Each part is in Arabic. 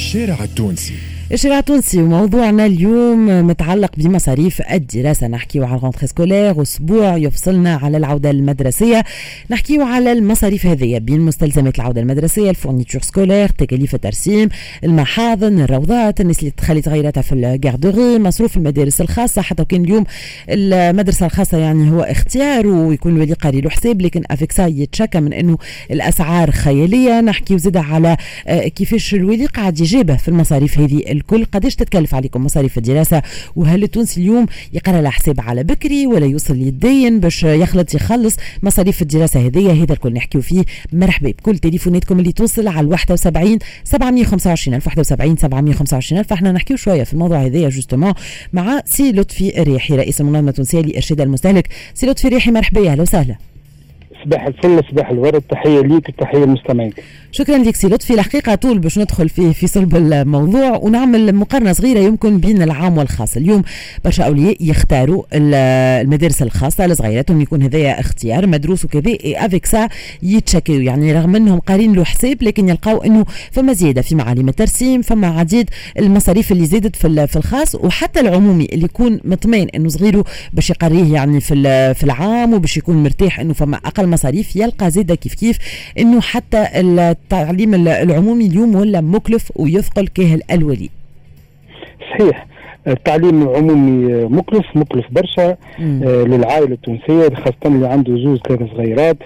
الشارع التونسي. الشارع التونسي وموضوعنا اليوم متعلق بمصاريف الدراسة. نحكيو على ال rentrée scolaire أسبوع يفصلنا على العودة المدرسية. نحكيو على المصاريف هذه بين مستلزمات العودة المدرسية ال fournitures scolaires تكاليف الترسيم المحاضن الروضات الناس اللي تخلي صغيراتها في ال garderie مصروف المدارس الخاصة. حتى وكان اليوم المدرسة الخاصة يعني هو اختيار ويكون الولي قاري له حساب لكن avec ça يتشكى من إنه الأسعار خيالية. نحكيو زيد على آه، كيفاش الولي قاعد يجيبه في المصاريف هذه الكل قداش تتكلف عليكم مصاريف الدراسة؟ وهل التونسي اليوم يقرأ له حساب على بكري ولا يوصل يتداين باش يخلط يخلص مصاريف الدراسة هذيا؟ هذا الكل نحكيو فيه. مرحبا بكل تليفوناتكم اللي توصل على 71 725 الف 71 725 الف إحنا نحكيو شوية في الموضوع هذايا justement مع سي لطفي الريحي رئيس المنظمة التونسية لإرشاد المستهلك. سي لطفي الريحي مرحبا أهلا وسهلا. صباح الفل صباح الورد. تحية ليك وتحيه للمستمعين شكرا لك سي لطفي. الحقيقة طول باش ندخل في في صلب الموضوع ونعمل مقارنة صغيرة يمكن بين العام والخاص. اليوم برشا أولياء يختاروا المدارس الخاصة لصغيراتهم يكون هذايا اختيار مدروس وكذا avec ça يتشكيو يعني رغم إنهم قارين له حساب لكن يلقاو إنه فما زيادة في معالم الترسيم فما عديد المصاريف اللي زادت في في الخاص وحتى العمومي اللي يكون مطمئن إنه صغيره باش يقريه يعني في في العام وباش يكون مرتاح إنه فما أقل مصاريف يلقى زاده كيف كيف إنه حتى التعليم العمومي اليوم ولا مكلف ويثقل كاهل الولي. صحيح. التعليم العمومي مكلف مكلف برشا. آه للعائلة التونسية خاصة اللي عنده زوج ثلاث صغيرات.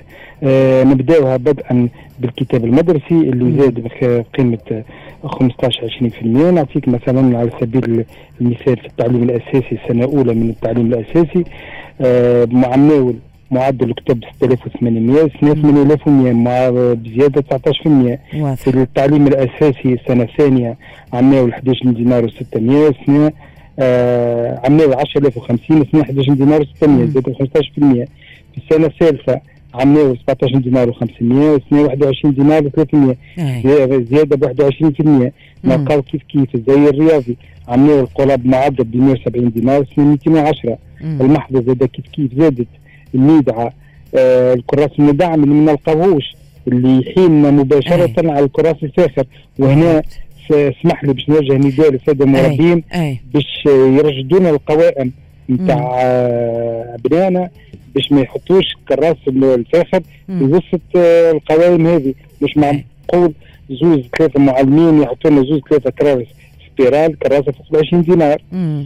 آه نبداوها بدءا بالكتاب المدرسي اللي مم. زاد بقيمه 15 20% نعطيك مثلا على سبيل المثال في التعليم الأساسي سنه اولى من التعليم الأساسي. آه معماول معدل كتب 6800 سنة 8100 مع بزيادة 19% في التعليم الأساسي السنة الثانية عماو 11 دينار و600 سنة آه عماو 10050 سنة 11 دينار و600 زيادة 15% في السنة الثالثة عماو 17 دينار و500 سنة 21 دينار و300 زيادة ب 21% نلقاو كيف كيف. زي الرياضي عماو القراب معدل ب 170 دينار سنة 210 المحفظة زادة كيف كيف زادت. الميدعة آه الكراس المدعم اللي ما نلقاوهوش اللي يحين مباشرة أي. على الكراس الفاخر. وهنا اسمح لي باش نوجه نداء للساده المربين باش يرشدونا القوائم نتاع ابنائنا باش ما يحطوش كراس الفاخر في وسط آه، القوائم هذه. مش معقول زوز ثلاثة معلمين يحطوا لنا زوز ثلاثة كراس spirale كراسه فوق 20 دينار. آه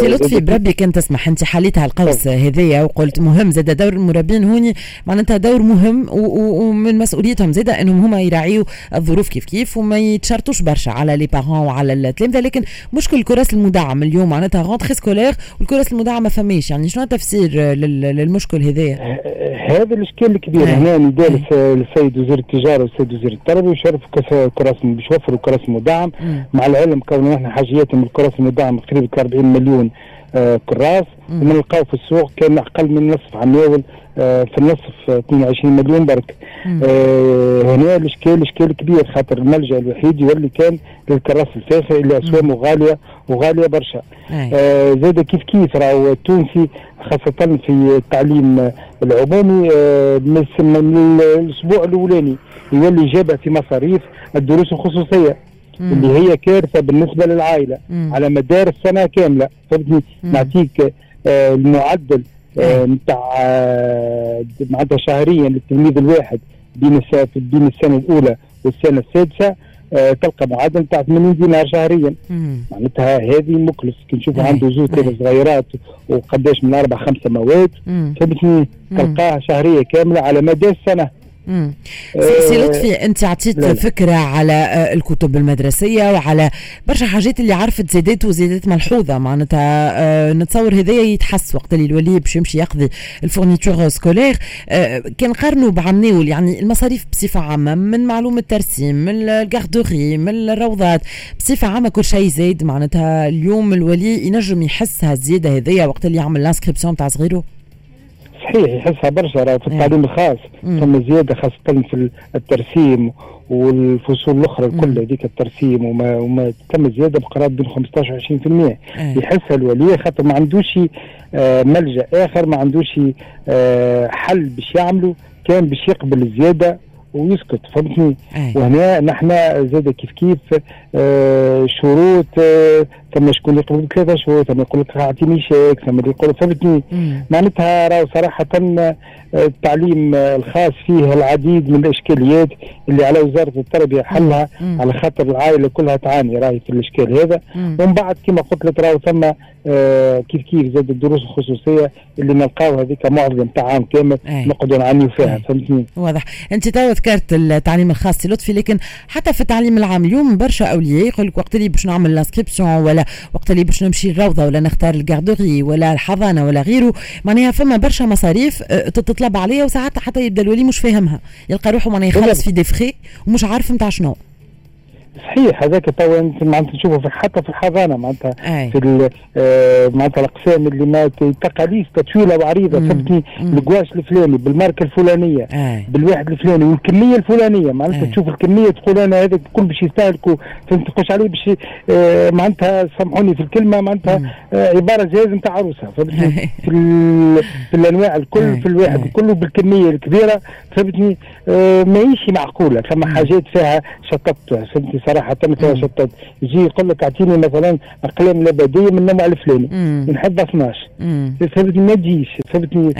سي لطفي بربي كان تسمح. أنت حليتها القوس هذيا وقلت مهم زاد دور المربين هوني. معناتها دور مهم ومن مسؤوليتهم. زاد إنهم هما يراعيوا الظروف كيف كيف وما يتشرطوش برشا على les parents وعلى التلامذه لكن مشكل الكراس المدعم اليوم. معناتها rentrée scolaire والكراس المدعم ما فماش. يعني شنو التفسير للمشكل هذايا؟ هذا الإشكال الكبير. هنا نداء للسيد وزير التجارة والسيد وزير التربية يشرفوا كراس باش يوفروا كراس مدعم مع العلم كون إحنا حاجياتهم الكراس المدعم قريب 40 مليون آه كراس. ونلقاو في السوق كان أقل من نصف عماول آه في النصف 22 مليون برك. آه هنا الإشكال إشكال كبير خاطر الملجأ الوحيد يولي كان للكراس الفاخر اللي أسوامه غالية وغالية برشا. آه زاد كيف كيف؟ راهو التونسي خاصة في التعليم العمومي آه من الأسبوع الأولاني يولي جابه في مصاريف الدروس الخصوصية. مم. اللي هي كارثة بالنسبة للعائلة. مم. على مدار السنة كاملة. فهمتني؟ نعطيك آه المعدل نتاع آه معناتها شهريا للتلميذ الواحد بين بين السنة الأولى والسنة السادسة آه تلقى معدل نتاع 80 دينار شهريا. معناتها هذه مكلف كي نشوف عنده زوج ثلاث صغيرات وقداش من أربع خمسه مواد. فهمتني؟ تلقاها شهرية كاملة على مدى السنة. سي لطفي انت عطيت لا لا. فكرة على آه، الكتب المدرسية وعلى برشا حاجات اللي عرفت زادات وزادات ملحوظة. معناتها أه نتصور هذايا يتحس وقت اللي الولي باش يمشي يقضي ال fournitures scolaires كان قارنوا بعام الأول يعني المصاريف بصفة عامة من معلومة الترسيم من ال garderie من الروضات بصفة عامة كل شيء زاد معناتها اليوم الولي ينجم يحس هالزياده هذيا وقت اللي يعمل l'inscription تاع صغيره. صحيح يحسها برشا راه في التعليم الخاص. ثم زيادة خاصة في الترسيم والفصول الأخرى الكل هذيك الترسيم وما وما تم زيادة بقراب بين 15 و 20% يحسها الولي خاطر ما عندوش آه ملجأ آخر ما عندوش آه حل باش يعملوا. كان باش يقبل الزيادة ويسكت فهمتني؟ وهنا نحن زاد كيف كيف آه شروط آه ثم شكون يقبل ثلاثة شهور ثم يقول لك اعطيني شيك ثم يقول فهمتني. معناتها راهو صراحة آه، التعليم الخاص فيه العديد من الإشكاليات اللي على وزارة التربية حلها على خاطر العائلة كلها تعاني راهي في الإشكال هذا. ومن بعد كما قلت لك راهو ثم آه كيف كيف زاد الدروس الخصوصية اللي نلقاو هذيك معظم تاع عام كامل نقعدوا نعنيو فيها فهمتني. واضح. أنت تو ذكرت التعليم الخاص لطفي لكن حتى في التعليم العام اليوم برشا أولياء يقول لك وقت اللي باش نعمل l'inscription ولا وقت اللي باش نمشي الروضه ولا نختار ال garderie ولا الحضانة ولا غيره معناها فما برشا مصاريف آه، تتطلب عليها وساعات حتى يبدأ الولي مش فاهمها. يلقى روحه معناها يخلص في des ومش عارف نتاع شنو. صحيح هذاك تو معناتها تشوفه في حتى في الحضانة معناتها في آه معناتها الأقسام اللي ما تقاليد طويله وعريضة فهمتني القواش الفلاني بالماركة الفلانية أي. بالواحد الفلاني والكمية الفلانية معناتها تشوف الكمية تقول أنا هذا الكل باش يستهلك فهمت تخش عليه باش آه معناتها سامحوني في الكلمة معناتها آه عبارة جهاز نتاع عروسة فهمتني؟ في, في الأنواع الكل في الواحد الكل بالكميه الكبيرة فهمتني؟ آه ماهيش معقولة ثم حاجات فيها شطط فهمتني؟ صراحة شطط يجي يقول لك أعطيني مثلا أقلام لبدية من النوع الفلاني. نحب 12 فهمتني ما تجيش. فهمتني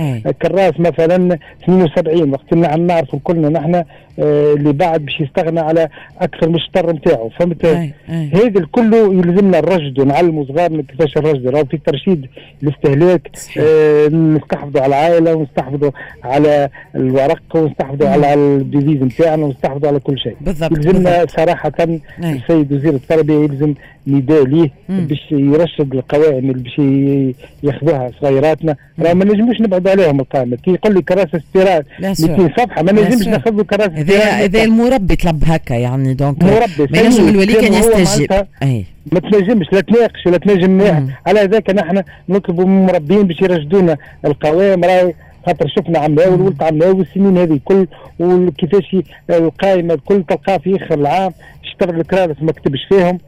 كراس مثلا 72 وقت نعرفوا كلنا نحن آه اللي بعد باش يستغنى على أكثر من الشطر نتاعو فهمت هذا الكل يلزمنا الرشد. ونعلموا صغارنا كيفاش الرشد. راهو في ترشيد الاستهلاك آه نستحفظوا على العائلة ونستحفظوا على الورق ونستحفظوا على ال devises نتاعنا ونستحفظوا على كل شيء. بالضبط يلزمنا صراحة السيد وزير التربية يلزم نداء ليه باش يرشد القوائم اللي باش ياخذوها صغيراتنا. راه ما نجموش نبعد عليهم القائمة. كي يقول لي كراسه استيراد 200 صفحة ما نجمش ناخذ كراسه اذا اذا المربي طلب هكا يعني donc مربي ما ينجم الولي كان يستجيب. ما تنجمش لا تناقش ولا تنجم على ذاك نحن نطلبوا من المربيين باش يرشدونا القوائم. راهي خاطر شفنا عملناه والولد عملناه والسنين هذه كل وكيفاش القائمة الكل تلقاه في آخر العام اشتغل الكرارس ما كتبش فيهم.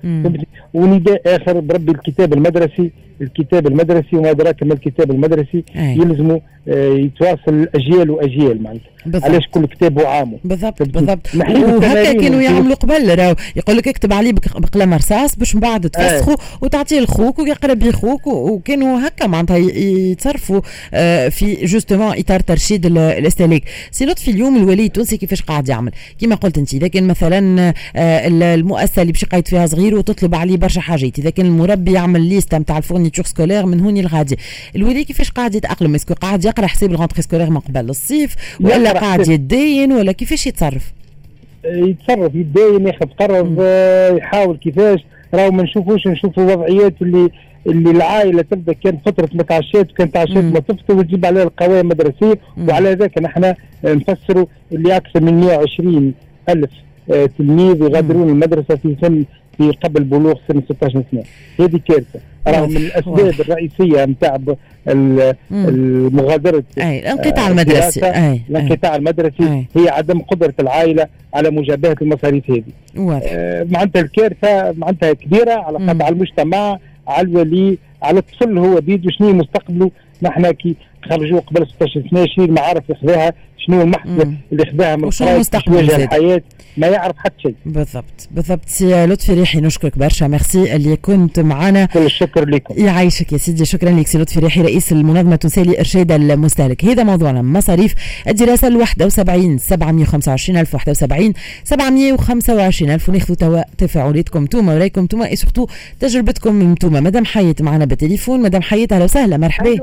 ونداء آخر بربي الكتاب المدرسي. الكتاب المدرسي وما أدراك ما الكتاب المدرسي يلزموا آه، يتواصل اجيال وأجيال معناتها. علاش كل كتاب وعامه بالضبط بالضبط. وهكا كانوا يعملوا قبل راهو. يقول لك اكتب عليه بقلم رصاص باش من بعد تفسخه وتعطيه لخوك ويقرا بيه خوك وكانوا هكا معناتها يتصرفوا آه، في justement إطار ترشيد الاستهلاك. سي لطفي اليوم الولي التونسي كيفاش قاعد يعمل؟ كما قلت انت إذا كان مثلا آه، المؤسسة اللي باش يقيد فيها صغير وتطلب عليه برشا حاجات إذا كان المربي يعمل liste نتاع ال fournitures scolaires من هوني لغادي. الولي كيفاش قاعد يتأقلم؟ est-ce que قاعد يقرأ حساب ال rentrée scolaire من قبل الصيف ولا قاعد يتدين ولا كيفاش يتصرف؟ يتصرف يتدين ياخذ قرض يحاول كيفاش. راهو ما نشوفوش نشوفوا وضعيات اللي اللي العائلة تبدأ. كان فترة متعشات وكان تعشات ما تفطر وتجيب عليها القوائم المدرسية. وعلى ذاك نحن نفسروا اللي أكثر من 120 ألف آه، تلميذ يغادرون المدرسة في سن في قبل بلوغ سن 16 سنة. هذه كارثة. رغم من الأسباب الرئيسية نتاع المغادرة أي الانقطاع المدرسي. أي الانقطاع المدرسي هي عدم قدرة العائلة على مجابهة المصاريف هذه. آه معناتها الكارثة معناتها كبيرة على على المجتمع على الولي على الطفل هو بيده شنو مستقبله نحن كي خرجوه قبل 16 سنه شنو المعارف ياخذها شنو المحصله اللي خذاها من وشنو المستقبل الحياة؟ ما يعرف حتى شيء. بالضبط بالضبط. سي لطفي ريحي نشكرك برشا. ميرسي اللي كنت معنا كل الشكر لكم. يعيشك يا سيدي. شكرا لك سي لطفي ريحي رئيس المنظمة التونسية لإرشاد المستهلك. هذا موضوعنا. مصاريف الدراسة ال 71 725 ألف 71 725 ألف. وناخذوا توا تفاعلاتكم توما ورايكم توما. اي surtout تجربتكم توما. مدام حيات معنا بالتليفون. مدام حيات أهلا وسهلا. مرحبا.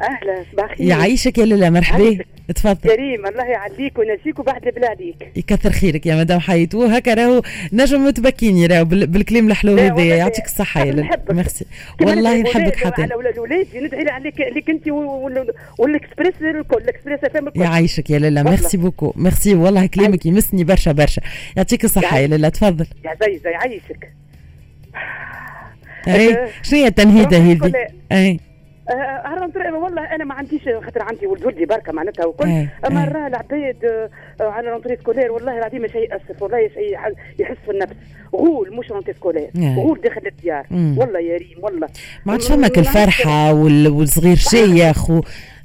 أهلا صباح الخير يعيشك يا لاله مرحبا. تفضل. كريم الله يعليك ونسيك وبعد بلاديك يكثر خيرك يا مدام حيات وهكا راهو تنجم تبكيني راهو بالكلام الحلو هذا يعطيك الصحة يا لاله ميرسي. والله نحبك حتى على أولاد ولادي ندعي عليك أنت والإكسبريس الكل الاكسبريس فهم الكل. يعيشك يا لاله merci beaucoup. merci. والله كلامك يمسني برشا برشا. يعطيك الصحة يا لاله تفضل. يا زي زي يعيشك أي. شنو هي التنهيدة هذه؟ أي. أه والله أنا ما عنديش خاطر عندي ولد ولدي بركة معناتها وكل إيه أما راه العباد أه على rentrée scolaire والله العظيم شيء يأسف والله شيء يحس في النفس غول مش rentrée scolaire. غول داخل الديار. والله يا ريم والله. ما عادش فمك الفرحه والصغير شيخ و...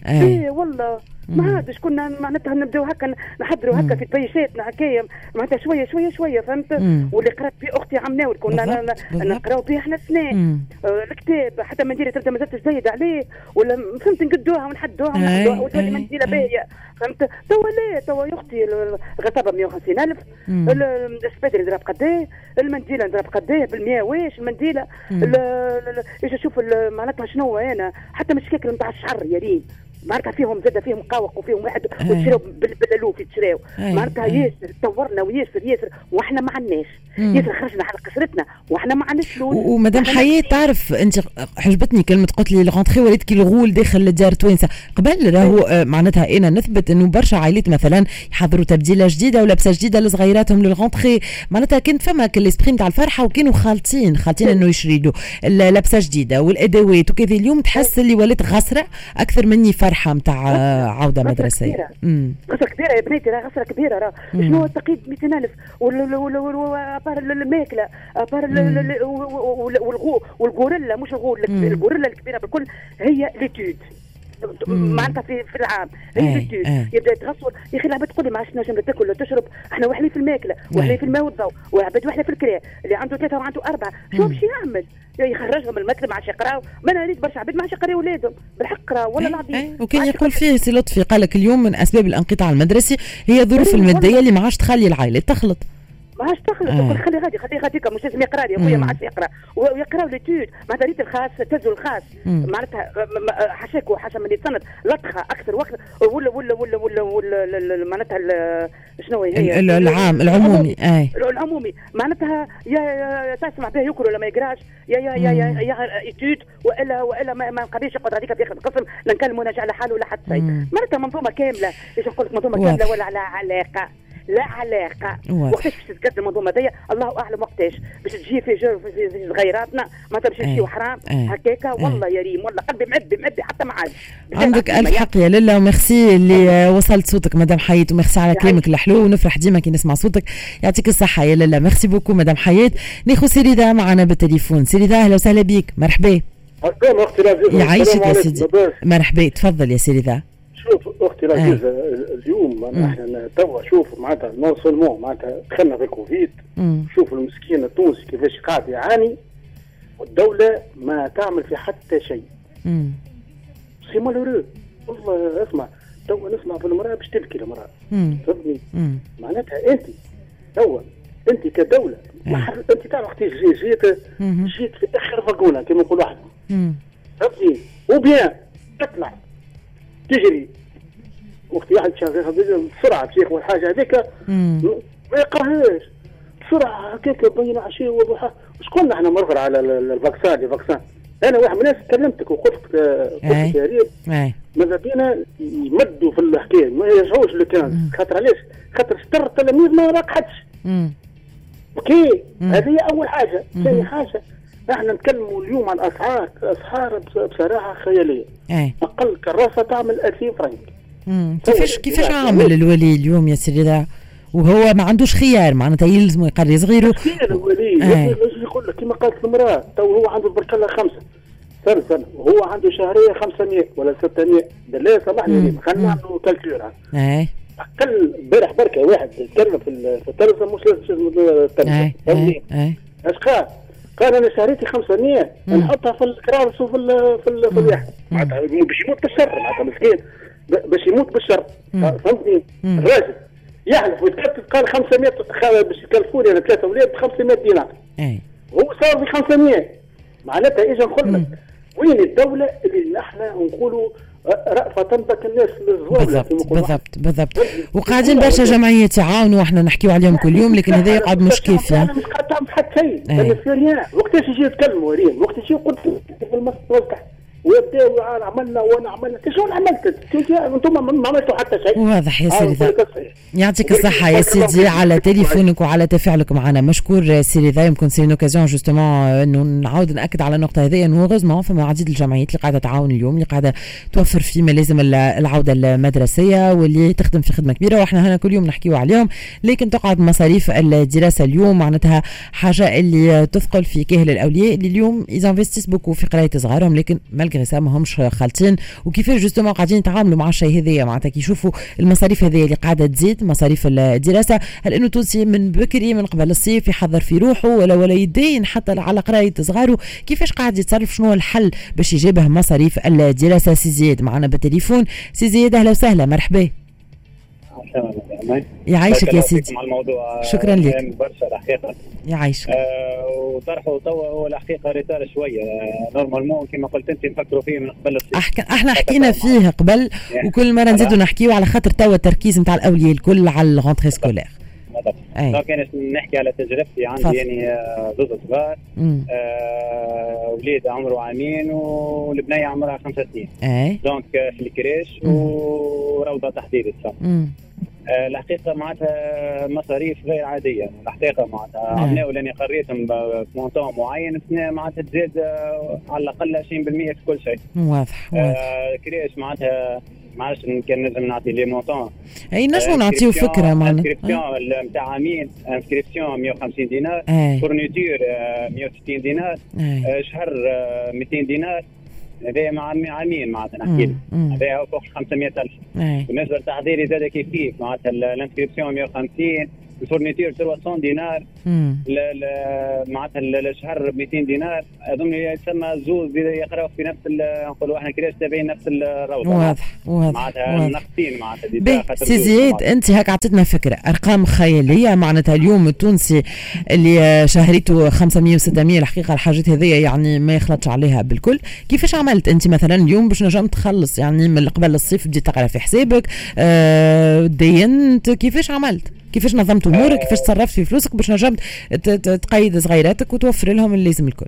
إيه والله. ما عادش كنا معناتها نبداو هكا نحضروا هكا في بيشاتنا هكايا معناتها شوية شوية شوية فهمت؟ واللي قرأت في أختي عمناول كنا نقراو به إحنا السنة آه، الكتاب حتى منديله تبدا ما زايد عليه ولا فهمت؟ نقدوها ونحدوها ونحدوها وتولي منديلة باهية فهمت؟ توا لا توا يا أختي الغطابه 150000 السبادر نضرب قداه المنديلة نضرب قداه بالمية واش المنديلة؟ إيش أشوف معناتها شنو أنا؟ حتى مش كيك نتاع الشعر يا ريم معناتها فيهم زاد فيهم قاوق وفيهم واحد وتشراو بالألوف يتشراو. معناتها ياسر تطورنا وياسر ياسر وإحنا ما عندناش. ياسر خرجنا على قصرتنا وإحنا ما عندناش فلوس ومدام حياة تعرف أنت حجبتني كلمة قلت لي الغونتخي وليت كي الغول داخل الدار توينسه قبل راهو آه، معناتها أنا نثبت إنه برشا عائلات مثلا يحضروا تبديلة جديدة ولبسه جديدة لصغيراتهم للغونتخي معناتها كانت فما الاسبري نتاع الفرحة وكانوا خالطين خالطين إنه يشريدوا. لبسه جديدة والأدوات وكذا. اليوم تحس اللي ولات غسره أكثر مني فرحه نتاع عودة مدرسية. غسره كبيرة يا بنيتي راه غسره كبيرة راه. شنو التقييد؟ 200000 الماكلة والغوريلا مش الغول الغوريلا الكبيرة بالكل هي l'étude معناتها في في العام. l'étude يبدا يتغسل يا أخي العباد تقول لي ما عادش نجم تاكل ولا تشرب. إحنا وحلي في الماكلة وحلي في الماء والضوء وعباد وحده في الكرا اللي عنده ثلاثة وعنده أربعة. شو باش يعمل؟ يخرجهم المكتب ما عادش يقراو. ما أنا ريت برشا عباد ما عادش يقراو ولادهم. بالحق راه ولا العظيم. وكان يقول فيه سي لطفي قال لك اليوم من أسباب الانقطاع المدرسي هي الظروف المادية اللي ما عادش تخلي العائلة تخلط. ما عادش تخلط آه. خلي غادي خلي غادي مش لازم يقرأ لي. خويا ما عادش يقرأ. ويقراو ليتود معناتها ريت الخاص تزو الخاص. معناتها حاشاك وحاشا من يتصنت لطخة أكثر وقت. ولا ولا ولا ولا ولا معناتها شنو هي؟ العام العمومي. أي. العمومي. معناتها يا تسمع به يكر ولا ما يقراش. يا يا يا يا, يا ايتود والا وإلا ما, نقدرش يقعد هذيك في القسم. لا نكلموا على حاله ولا حتى شيء معناتها منظومة كاملة. إيش نقول لك؟ منظومة كاملة ولا على علاقة. لا علاقة. وقتاش باش تتقدم المنظومه هذيا الله أعلم وقتاش. باش تجي في في صغيراتنا ما باش نمشيو حرام هكاكا والله يا ريم والله قلبي معبي معبي حتى ما عاد عندك ألف حق يا للا وميرسي اللي وصلت صوتك مدام حياة وميرسي على كلامك الحلو ونفرح ديما كي نسمع صوتك. يعطيك الصحة يا للا merci beaucoup madame حياة. ناخذ سي رضا معنا بالتليفون. سي رضا أهلا وسهلا بك مرحبا. يعيشك يا سيدي. مرحبا. تفضل يا سي رضا. شوف أختي العزيزه اليوم إحنا توا شوف معناتها non seulement معناتها دخلنا في كوفيد شوف المسكين التونسي كيفاش قاعد يعاني والدولة ما تعمل في حتى شيء. c'est malheureux والله اسمع توا نسمع في المرأة باش تبكي المرأة. فهمتني؟ معناتها أنت توا أنت كدولة أنت تعرف وقتاش جيت جيت في آخر فاقونه كما نقول واحد. فهمتني؟ وبيان تطلع. تجري. وقت واحد شاف بسرعة بشيخ والحاجة هذيك ما يقراهاش بسرعة هكاك بين عشية وضحى. شكون إحنا مرغر على الفاكسان الفاكسان أنا واحد من الناس كلمتك وقلت قلت يا ريت ماذا بينا يمدوا في الحكاية ما يرجعوش اللي كان خاطر علاش؟ خاطر ستر التلاميذ ما راقحتش OK هذه أول حاجة. ثاني حاجة إحنا نتكلموا اليوم عن أسعار أسعار بصراحة خيالية. أي. أقل كراسه تعمل 2000 فرنك. كيفاش كيفاش عامل الولي اليوم يا سيدي؟ ذا وهو ما عندوش خيار معناتها يلزموا يقري صغيره. خيار الولي. يقول لك كما قالت المرأة تو هو عنده برك الله خمسة. سنه سنه وهو عنده شهرية 500 ولا 600 بالله سامحني خلينا نعملوا كالكول اي أقل امبارح بركة واحد تكلم في التلفزة مش لازم التلفزه اش قال؟ قال أنا شهريتي 500 نحطها في الكرارس وفي ال في ال في الواحد معناتها باش يموت بالشر معناتها مسكين. باش يموت بالشر. فهمتني؟ الراجل يحلف. ويتكتب قال 500 باش يكلفوني أنا ثلاثة أولاد ب 500 دينار. اي هو صار ب 500 معناتها اجى نقول لك وين الدولة اللي نحن نقولوا رأفة تنبك الناس بالضبط بالضبط بالضبط. وقاعدين برشا جمعيات يعاونوا وإحنا نحكيو عليهم كل يوم لكن هذا يقعد مش كيف أنا مش قاعد تعمل حتى شيء. وقتاش يجي يتكلموا ريان وقت يجي قلت في المسجد ويبداوا عملنا وانا عملنا. شو عملت أنتم ما عملتوا حتى شيء. واضح يا سيدي. يعطيك الصحة يا سيدي على تليفونك وعلى تفاعلك معنا. مشكور سيدي ذا يمكن سي اوكازيون جوستومون إنه نعاود نأكد على النقطة هذه. انه غوزمون فما عديد الجمعيات اللي قاعدة تعاون اليوم اللي قاعدة توفر في ملازم العودة المدرسية واللي تخدم في خدمة كبيرة. وإحنا هنا كل يوم نحكيو عليهم. لكن تقعد مصاريف الدراسة اليوم معناتها حاجة اللي تثقل في كاهل الأولياء اللي اليوم ils investissent beaucoup في قراية صغارهم. لكن malgré ça ماهمش خالطين وكيفاش justement قاعدين يتعاملوا مع الشيء هذايا؟ معناتها كي يشوفوا المصاريف هذه اللي قاعدة تزيد مصاريف الدراسة هل إنه تونسي من بكري من قبل الصيف يحضر في روحه ولا ولا يدين حتى على قراية صغاره؟ كيفاش قاعد يتصرف؟ شنو الحل باش يجيبه مصاريف الدراسة؟ سي زياد معنا بالتليفون. سي زياد أهلا وسهلا مرحبا. يعيشك يا سيدي. شكرا لك. برشا الحقيقة. يعيشك آه وطرحه توا هو الحقيقة retard شوية normalement كما قلت أنت نفكروا فيه من قبل أحك... إحنا حكينا فيه قبل وكل مرة نزيدوا نحكيو على خاطر توا التركيز نتاع الأولياء الكل على ال rentrée scolaire donc أنا نحكي على تجربتي. عندي. يعني زوز صغار. آه وليد عمره عامين والبنية عمرها خمسة سنين. donc في ال crèche وروضة تحديد السم آه الحقيقة معناتها مصاريف غير عادية. الحقيقة معناتها عملوا لاني قريتهم ب montant معين معناتها تزيد على الأقل 20% في كل شيء. واضح واضح. آه crèche معناتها ما عرفتش كان لازم نعطي les montants أي نجمو نعطيو فكرة معنا inscription نتاع عامين inscription 150 دينار. fourniture 160 دينار. شهر 200 دينار. هذا مع عامين معناتها نحكي لك هذا فوق 500000 بالنسبة لتحضيري زاد كيف كيف معناتها ال inscription 150 ال fourniture 300 دينار. معناتها الشهر ب 200 دينار. اظن يسمى زوز يقراو في نفس نقولوا إحنا crèche تابعين نفس الروضة. واضح واضح معناتها ناقصين معناتها سي زياد انت هيك اعطيتنا فكرة. أرقام خيالية معناتها اليوم التونسي اللي شهريته 500 و600 الحقيقة الحاجات هذيا يعني ما يخلطش عليها بالكل. كيفاش عملت انت مثلا اليوم باش نجم تخلص؟ يعني من قبل الصيف بديت تقرأ في حسابك آه دينت كيفاش عملت؟ كيفاش نظمت أمورك؟ كيفاش تصرفت في فلوسك باش نجمت تقيد صغيراتك وتوفر لهم اللازم الكل.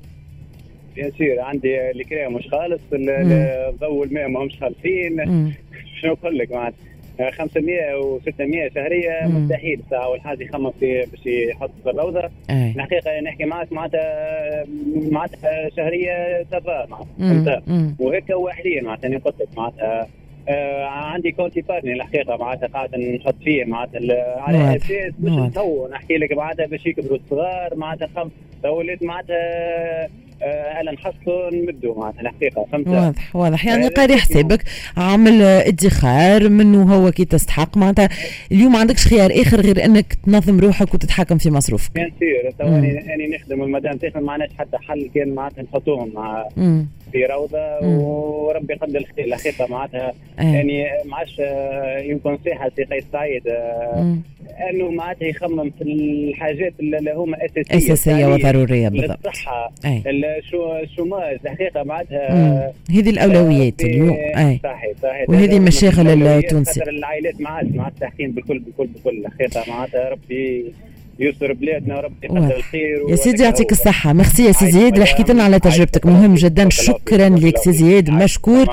bien sûr عندي الكرا مش خالص الضوء الماء ما همش خالصين. شنو نقول لك معناتها 500 و600 شهرية مستحيل. ساعه أول حاجة يخمم في باش يحط في الروضة. الحقيقة نحكي معك معناتها معناتها شهرية ça va معناتها. وهيك واحدين معناتها قلت لك معناتها آه عندي compte épargne الحقيقة معناتها قاعد نحط فيه معناتها على أساس باش تو نحكي لك معناتها باش يكبروا الصغار معناتها خمس وليت معناتها آه نحصلوا نمدوا معناتها الحقيقة فهمت؟ واضح واضح. يعني قاري حسابك عامل ادخار منه هو كي تستحق. معناتها اليوم ما عندكش خيار آخر غير أنك تنظم روحك وتتحكم في مصروفك. bien sûr اني نخدم المدام تاخذ معناش حتى حل كان معناتها نحطوهم مع في روضة وربي يقدر الحقيقة معناتها. يعني ما عادش يمكن نصيحه سي قيس سعيد انه معناتها يخمم في الحاجات اللي هما أساسية اساسيه وضرورية بالضبط. الصحه ال chômage الحقيقة معناتها هذه الأولويات اليوم. أي. صحيح صحيح. وهذه مشاغل التونسي العائلات ما عادش معناتها بالكل بالكل بالكل الحقيقة معناتها ربي يستر بلادنا ربي يقدر الخير يا سيدي يعطيك الصحة. ميرسي يا سي زياد اللي حكيت لنا على تجربتك. مهم جدا. شكرا لك سي زياد مشكور.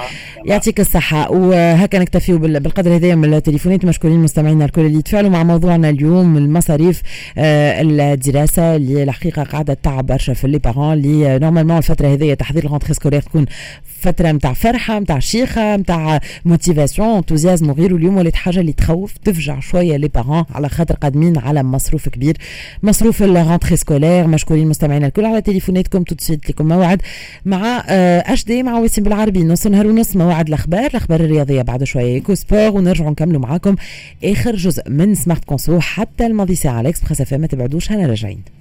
يعطيك الصحة. وهكا نكتفيو بالقدر هذايا من التليفونات. مشكورين مستمعينا الكل اللي يتفاعلوا مع موضوعنا اليوم. المصاريف آه الدراسة اللي الحقيقة قاعدة تعب برشا في les parents اللي normalement الفترة هذيا تحضير ال rentrée scolaire تكون فترة نتاع فرحة نتاع شيخة نتاع motivation enthousiasme وغيره. اليوم ولات حاجة اللي تخوف تفجع شوية les parents على خاطر قادمين على مصروف كبير. مصروف ال rentrée scolaire. مشكورين مستمعينا الكل على تليفوناتكم تسيت لكم موعد مع اش دي مع وسيم بالعربي. نص نهار ونص موعد الأخبار. الأخبار الرياضية بعد شوية ايكو سبور ونرجعوا نكملوا معاكم آخر جزء من Smart Conso حتى الماضي ساعة على اكسبريس ما تبعدوش هنا راجعين.